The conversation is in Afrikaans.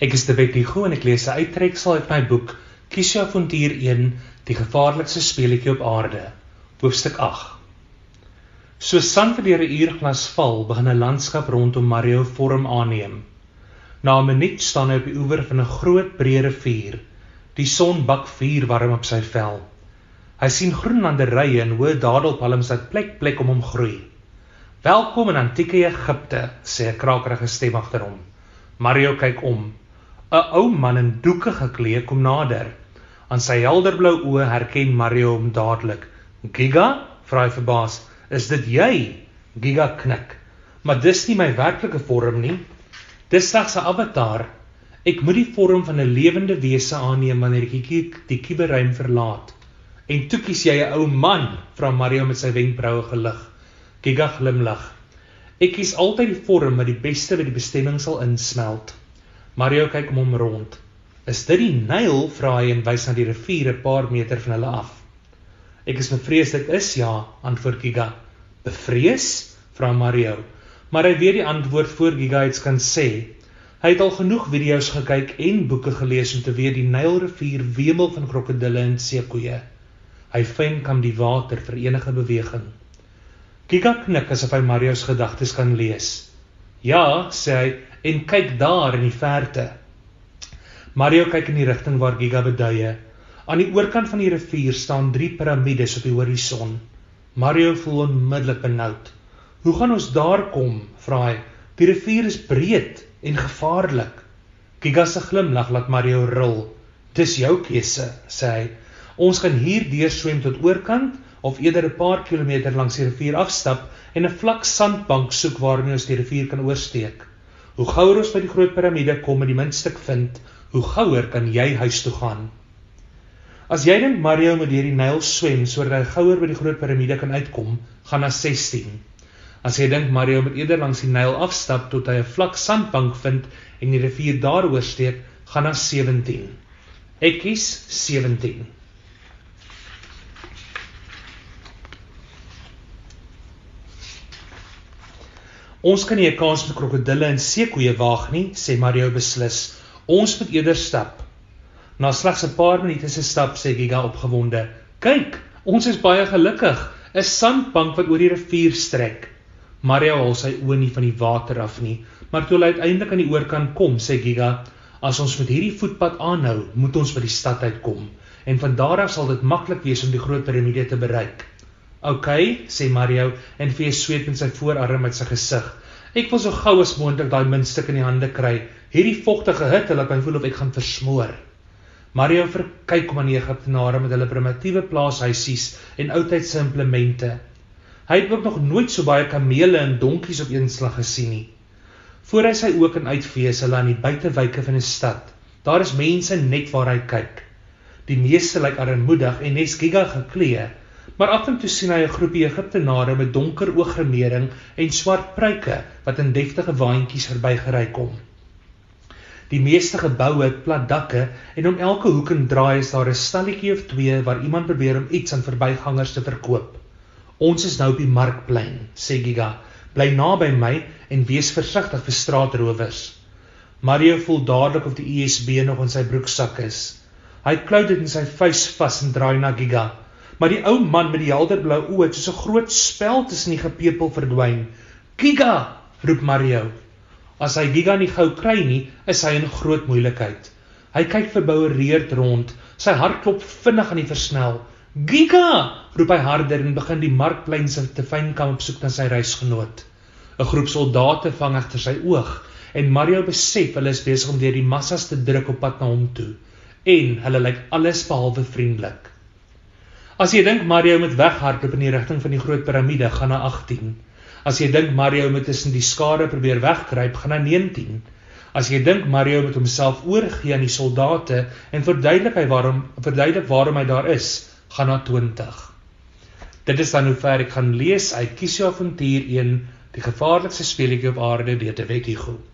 Ek is Debet Hugo en ek lees 'n uittreksel uit my boek Kies jou avontuur 1: Die gevaarlikste speletjie op aarde. Hoofstuk 8. So sand vir deur 'n uurglas val, begin 'n landskap rondom Mario vorm aanneem. Na 'n minuut staan hy op die oewer van 'n groot breë rivier. Die son bak vuur warm op sy vel. Hy sien groen landerye en hoë dadelpalms wat plek plek om hom groei. "Welkom in antieke Egipte," sê 'n krakerige stem agter hom. Mario kyk om. 'n ou man in doeke geklee kom nader. Aan sy helderblou oë herken Mario hom dadelik. "Giga?" vra hy verbaas. "Is dit jy?" Giga knik. "Maar dis nie my werklike vorm nie. Dis slegs 'n avatar. Ek moet die vorm van 'n lewende wese aanneem wanneer ek die kuberruim verlaat." "En toe kies jy 'n ou man?" vra Mario met sy wenkbroue gelig. Giga glimlag. "Ek kies altyd die vorm wat die beste by die bestemming sal insmelt." Mario kyk om hom rond. "Is dit die Nyl?" vra hy en wys na die rivier 'n paar meter van hulle af. "Ek is bevrees dit is ja," antwoord Giga. "Bevrees?" vra Mario, maar hy weet die antwoord voor Giga iets kan sê. Hy het al genoeg video's gekyk en boeke gelees om te weet die Nylrivier wemel van krokodille en seekoeie. Hy fyn kan die water vir enige beweging. Giga knik asof hy Mario se gedagtes kan lees. "Ja," sê hy en kyk daar in die verte. Mario kyk in die rigting waar Giga beduie. Aan die oorkant van die rivier staan drie piramides op die horison. Mario voel onmiddellik benoud. "Hoe gaan ons daar kom?" vra hy. "Die rivier is breed en gevaarlik." Giga se glimlag laat Mario ril. "Dis jou keuse," sê hy. "Ons kan hier deur swem tot oorkant of eerder 'n paar kilometer langs die rivier afstap en 'n vlak sandbank soek waarmee ons die rivier kan oorsteek." Hoe gouer ons by die groot piramide kom en die muntstuk vind, hoe gouer kan jy huis toe gaan. As jy dink Mario moet deur die Nyl swem sodat hy gouer by die groot piramide kan uitkom, gaan na 16. As jy dink Mario moet eerder langs die Nyl afstap tot hy 'n vlak sandbank vind en die rivier daar oorsteek, gaan na 17. Ek kies 17. Ons kan nie 'n kans met krokodille en seekoeie waag nie, sê Mario beslis. Ons moet eerder stap. Na slegs 'n paar minute se stap sê Giga opgewonde: "Kyk, ons is baie gelukkig. 'n Sandbank wat oor die rivier strek." Mario hou sy oë nie van die water af nie, maar toe hy uiteindelik aan die oorkant kom, sê Giga: "As ons met hierdie voetpad aanhou, moet ons by die stad uitkom en van daar af sal dit maklik wees om die groot piramide te bereik." "Oké," okay, sê Mario en vee sweet in sy voorarm met sy gesig. "Ek wil so gou as moontlik daai muntstuk in die hande kry. Hierdie vogtige hitte laat my voel of ek gaan versmoor." Mario verkyk om aan die Egiptenare met hulle primitiewe plaashuisies en oudtydse implemente. Hy het ook nog nooit so baie kamele en donkies op een slag gesien nie. Voor hy sy oë kan uitvee, is hulle aan die buitewyke van 'n stad. Daar is mense net waar hy kyk. Die meeste lyk armoedig en nes giga geklee. Maar af en toe sien hy 'n groepie Egiptenare met donker ooggrimering en swart pruike wat in deftige waantjies verbygery kom. Die meeste geboue het plat dakke en om elke hoek en draai is daar 'n stalletjie of twee waar iemand probeer om iets aan verbygangers te verkoop. Ons is nou op die markplein, sê Giga. Bly naby my en wees versigtig vir straatrowers. Mario voel dadelik of die USB nog in sy broeksak is. Hy klou dit in sy vuis vas en draai na Giga maar die ou man met die helderblou oë het soos 'n groot spel tussen die gepepel verdwyn. "Giga!" roep Mario. As hy Giga nie gou kry nie, is hy in groot moeilikheid. Hy kyk verboureerd rond. Sy hart klop vinnig aan die versnel. "Giga!" roep hy harder en begin die markplein se te fyn kam op soek na sy reisgenoot. 'n Groep soldate vang agter sy oog en Mario besef hulle is besig om deur die massas te druk op pad na hom toe en hulle lyk alles behalwe vriendelik. As jy dink Mario moet weghardloop in die rigting van die groot piramide, gaan na 18. As jy dink Mario moet tussen die skare probeer wegkruip, gaan na 19. As jy dink Mario moet homself oorgee aan die soldate en verduidelik hy waarom verduidelik waarom hy daar is, gaan na 20. Dit is dan hoe ver ek gaan lees uit Kiesio avontuur 1, die gevaarlikste speletjie op aarde deur te Wetty Groep.